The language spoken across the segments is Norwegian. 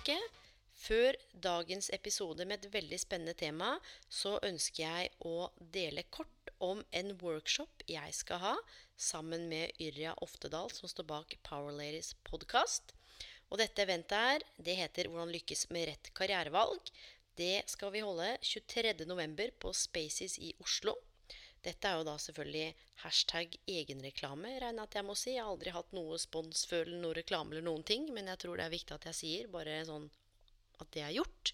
Tilbake. Før dagens episode med et veldig spennende tema, så ønsker jeg å dele kort om en workshop jeg skal ha sammen med Yrja Oftedal, som står bak Power Ladies podcast. Og dette eventet her, det heter 'Hvordan lykkes med rett karrierevalg'. Det skal vi holde 23.11. på Spaces i Oslo. Dette er jo da selvfølgelig hashtag egenreklame, regner jeg at jeg må si. Jeg har aldri hatt noe sponsføl eller noe reklame eller noen ting, men jeg tror det er viktig at jeg sier, bare sånn at det er gjort.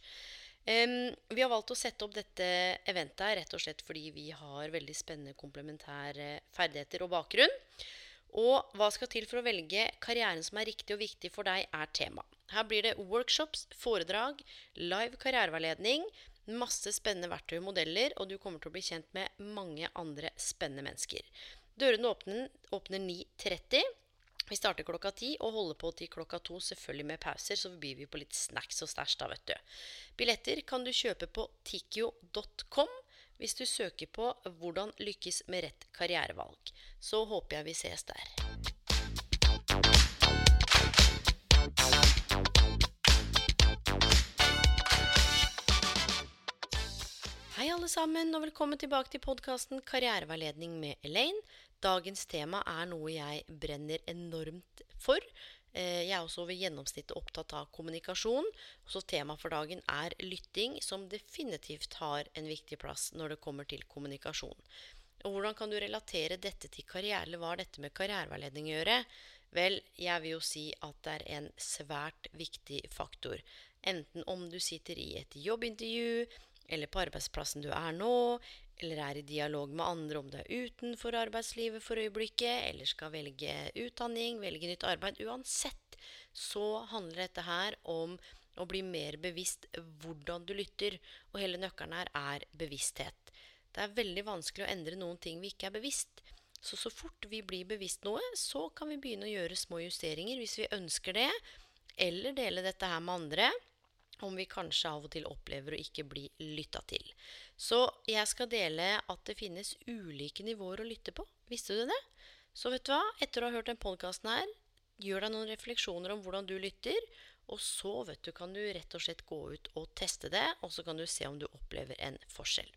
Um, vi har valgt å sette opp dette eventet rett og slett fordi vi har veldig spennende komplementære ferdigheter og bakgrunn. Og hva skal til for å velge karrieren som er riktig og viktig for deg, er tema. Her blir det workshops, foredrag, live karriereveiledning, masse spennende verktøy og modeller, og du kommer til å bli kjent med mange andre spennende mennesker. Dørene åpner, åpner 9.30. Vi starter klokka ti og holder på til klokka to, selvfølgelig med pauser. Så byr vi på litt snacks og stæsj, da, vet du. Billetter kan du kjøpe på tikio.com hvis du søker på 'Hvordan lykkes med rett karrierevalg'. Så håper jeg vi ses der. Alle sammen, og velkommen tilbake til podkasten Karriereveiledning med Elaine. Dagens tema er noe jeg brenner enormt for. Eh, Jeg er også over gjennomsnittet opptatt av kommunikasjon. Så temaet for dagen er lytting, som definitivt har en viktig plass når det kommer til kommunikasjon. Og hvordan kan du relatere dette til karriere, eller hva har dette med karriereveiledning å gjøre? Vel, jeg vil jo si at det er en svært viktig faktor. Enten om du sitter i et jobbintervju, eller på arbeidsplassen du er nå, eller er i dialog med andre om du er utenfor arbeidslivet for øyeblikket, eller skal velge utdanning, velge nytt arbeid. Uansett så handler dette her om å bli mer bevisst hvordan du lytter. Og hele nøkkelen her er bevissthet. Det er veldig vanskelig å endre noen ting vi ikke er bevisst. Så så fort vi blir bevisst noe, så kan vi begynne å gjøre små justeringer hvis vi ønsker det, eller dele dette her med andre om vi kanskje av og til opplever å ikke bli lytta til. Så jeg skal dele at det finnes ulike nivåer å lytte på. Visste du det? Så vet du hva, etter å ha hørt den podkasten her, gjør deg noen refleksjoner om hvordan du lytter, og så vet du, kan du rett og slett gå ut og teste det, og så kan du se om du opplever en forskjell.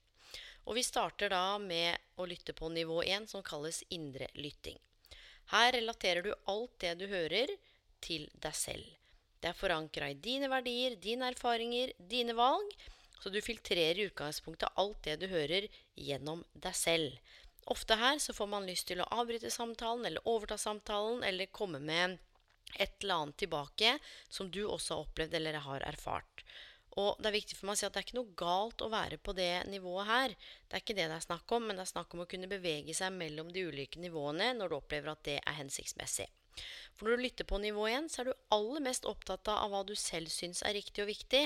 Og vi starter da med å lytte på nivå 1, som kalles indre lytting. Her relaterer du alt det du hører, til deg selv. Det er forankra i dine verdier, dine erfaringer, dine valg. Så du filtrerer i utgangspunktet alt det du hører, gjennom deg selv. Ofte her så får man lyst til å avbryte samtalen, eller overta samtalen, eller komme med et eller annet tilbake som du også har opplevd eller har erfart. Og det er viktig for meg å si at det er ikke noe galt å være på det nivået her. Det er ikke det det er snakk om, men det er snakk om å kunne bevege seg mellom de ulike nivåene når du opplever at det er hensiktsmessig. For når du lytter på nivå 1, så er du aller mest opptatt av hva du selv syns er riktig og viktig.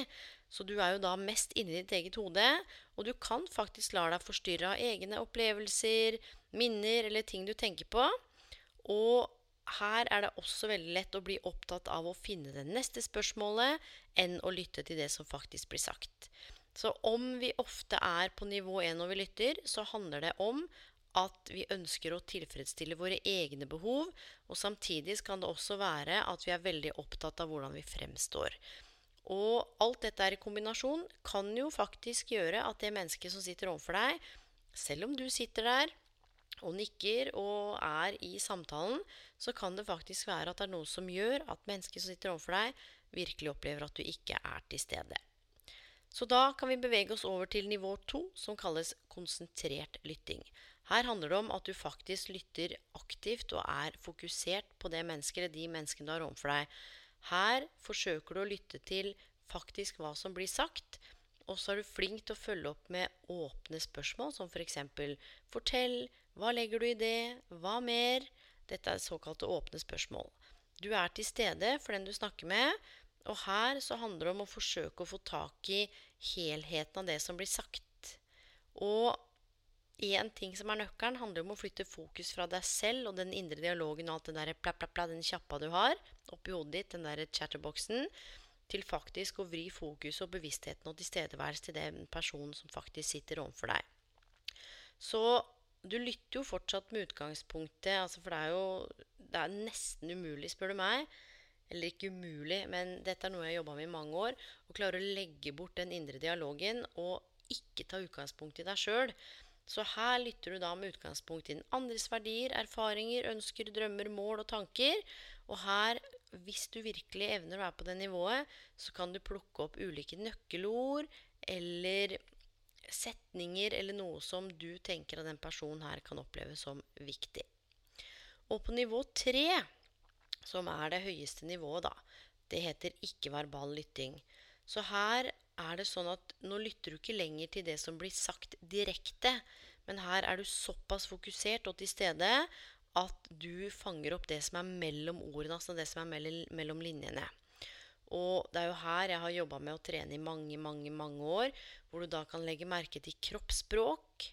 Så du er jo da mest inni ditt eget hode, og du kan faktisk la deg forstyrre av egne opplevelser, minner eller ting du tenker på. Og her er det også veldig lett å bli opptatt av å finne det neste spørsmålet enn å lytte til det som faktisk blir sagt. Så om vi ofte er på nivå 1 når vi lytter, så handler det om at vi ønsker å tilfredsstille våre egne behov, og samtidig kan det også være at vi er veldig opptatt av hvordan vi fremstår. Og alt dette er i kombinasjon kan jo faktisk gjøre at det mennesket som sitter overfor deg, selv om du sitter der og nikker og er i samtalen, så kan det faktisk være at det er noe som gjør at mennesket som sitter overfor deg, virkelig opplever at du ikke er til stede. Så da kan vi bevege oss over til nivå to, som kalles konsentrert lytting. Her handler det om at du faktisk lytter aktivt og er fokusert på det mennesket eller de menneskene du har overfor deg. Her forsøker du å lytte til faktisk hva som blir sagt. Og så er du flink til å følge opp med åpne spørsmål, som f.eks.: For Fortell. Hva legger du i det? Hva mer? Dette er såkalte åpne spørsmål. Du er til stede for den du snakker med, og her så handler det om å forsøke å få tak i helheten av det som blir sagt. Og én ting som er nøkkelen, handler om å flytte fokus fra deg selv og den indre dialogen og alt det der pla, pla, pla, den kjappa du har oppi hodet ditt, den der chatterboxen, til faktisk å vri fokus og bevisstheten og tilstedeværelse til den personen som faktisk sitter overfor deg. Så du lytter jo fortsatt med utgangspunktet, altså for det er jo det er nesten umulig, spør du meg, eller ikke umulig, men dette er noe jeg har jobba med i mange år. Å klare å legge bort den indre dialogen og ikke ta utgangspunkt i deg sjøl. Så her lytter du da med utgangspunkt i den andres verdier, erfaringer, ønsker, drømmer, mål og tanker. Og her, hvis du virkelig evner å være på det nivået, så kan du plukke opp ulike nøkkelord eller setninger eller noe som du tenker at den personen her kan oppleve som viktig. Og på nivå tre som er det høyeste nivået, da. Det heter ikke-verbal lytting. Så her er det sånn at nå lytter du ikke lenger til det som blir sagt direkte, men her er du såpass fokusert og til stede at du fanger opp det som er mellom ordene, altså det som er mellom linjene. Og det er jo her jeg har jobba med å trene i mange, mange, mange år, hvor du da kan legge merke til kroppsspråk,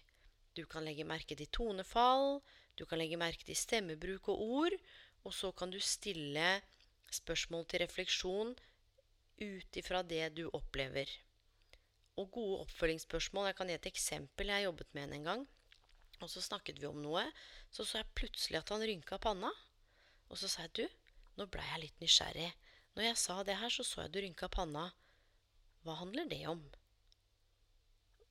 du kan legge merke til tonefall, du kan legge merke til stemmebruk og ord, og så kan du stille spørsmål til refleksjon ut ifra det du opplever. Og gode oppfølgingsspørsmål Jeg kan gi et eksempel. Jeg jobbet med en gang. Og så snakket vi om noe. Så så jeg plutselig at han rynka panna. Og så sa jeg du, nå blei jeg litt nysgjerrig. Når jeg sa det her, så så jeg du rynka panna. Hva handler det om?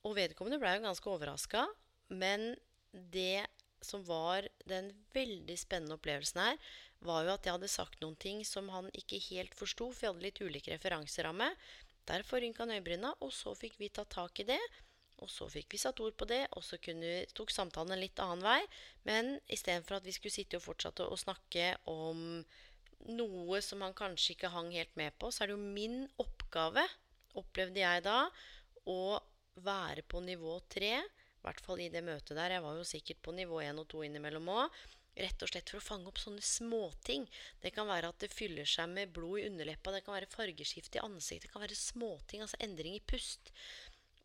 Og vedkommende blei jo ganske overraska. Men det som var den veldig spennende opplevelsen her, var jo at jeg hadde sagt noen ting som han ikke helt forsto, for jeg hadde litt ulik referanseramme. Derfor rynka han øyebryna, og så fikk vi tatt tak i det. Og så fikk vi satt ord på det, og så kunne, tok samtalen en litt annen vei. Men istedenfor at vi skulle sitte og fortsette å snakke om noe som han kanskje ikke hang helt med på, så er det jo min oppgave, opplevde jeg da, å være på nivå tre i hvert fall i det møtet der. Jeg var jo sikkert på nivå én og to innimellom òg. Rett og slett for å fange opp sånne småting. Det kan være at det fyller seg med blod i underleppa. Det kan være fargeskift i ansiktet. Det kan være småting, altså endring i pust.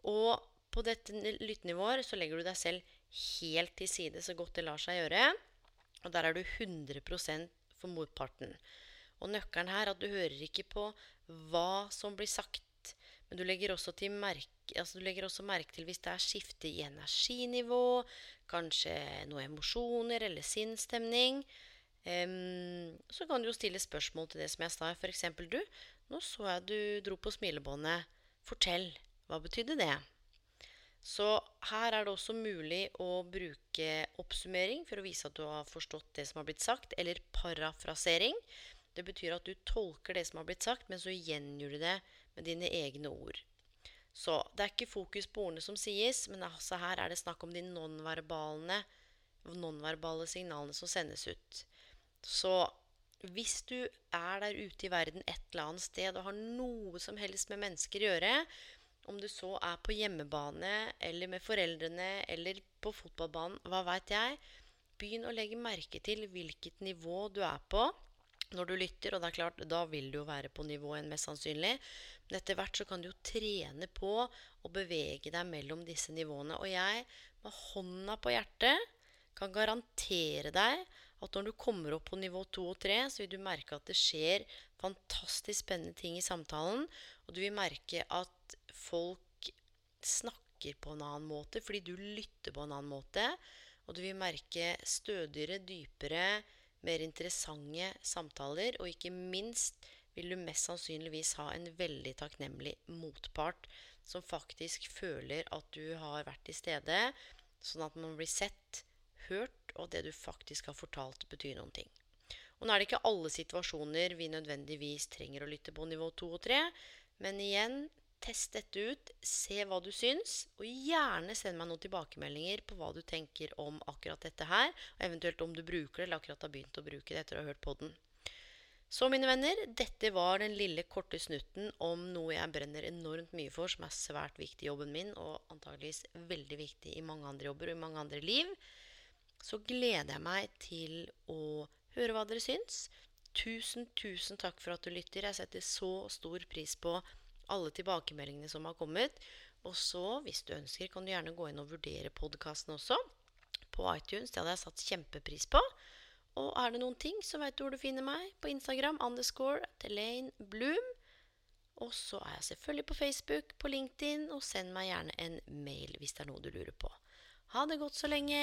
Og på dette lyttenivået så legger du deg selv helt til side så godt det lar seg gjøre. Og der er du 100 for motparten. Og nøkkelen her er at du hører ikke på hva som blir sagt, men du legger også, merke, altså også merke til hvis det er skifte i energinivå, kanskje noen emosjoner eller sinnsstemning. Um, så kan du jo stille spørsmål til det som jeg sa. F.eks.: Du, nå så jeg du dro på smilebåndet. Fortell. Hva betydde det? Så her er det også mulig å bruke oppsummering for å vise at du har forstått det som har blitt sagt, eller parafrasering. Det betyr at du tolker det som har blitt sagt, men så gjengjør du det med dine egne ord. Så det er ikke fokus på ordene som sies, men altså her er det snakk om de nonverbale, non signalene som sendes ut. Så hvis du er der ute i verden et eller annet sted og har noe som helst med mennesker å gjøre, om du så er på hjemmebane eller med foreldrene eller på fotballbanen, hva veit jeg, begynn å legge merke til hvilket nivå du er på når du lytter. Og det er klart, da vil du jo være på nivå 1 mest sannsynlig. Men etter hvert så kan du jo trene på å bevege deg mellom disse nivåene. Og jeg, med hånda på hjertet, kan garantere deg at når du kommer opp på nivå 2 og 3, så vil du merke at det skjer fantastisk spennende ting i samtalen. Og du vil merke at folk snakker på en annen måte fordi du lytter på en annen måte. Og du vil merke stødigere, dypere, mer interessante samtaler, og ikke minst vil du mest sannsynligvis ha en veldig takknemlig motpart som faktisk føler at du har vært til stede, sånn at man blir sett, hørt, og det du faktisk har fortalt, betyr noen ting. Og nå er det ikke alle situasjoner vi nødvendigvis trenger å lytte på nivå 2 og 3, men igjen Test dette ut, se hva du syns, og gjerne send meg noen tilbakemeldinger på hva du tenker om akkurat dette her, og eventuelt om du bruker det, eller akkurat har begynt å bruke det etter å ha hørt på den. Så mine venner, dette var den lille korte snutten om noe jeg brenner enormt mye for, som er svært viktig i jobben min, og antageligvis veldig viktig i mange andre jobber og i mange andre liv. Så gleder jeg meg til å høre hva dere syns. Tusen, tusen takk for at du lytter. Jeg setter så stor pris på alle tilbakemeldingene som har kommet. Og så, hvis du ønsker, kan du gjerne gå inn og vurdere podkasten også på iTunes. Det hadde jeg satt kjempepris på. Og er det noen ting, så vet du hvor du finner meg. På Instagram underscore Elaine Bloom. Og så er jeg selvfølgelig på Facebook, på LinkedIn, og send meg gjerne en mail hvis det er noe du lurer på. Ha det godt så lenge.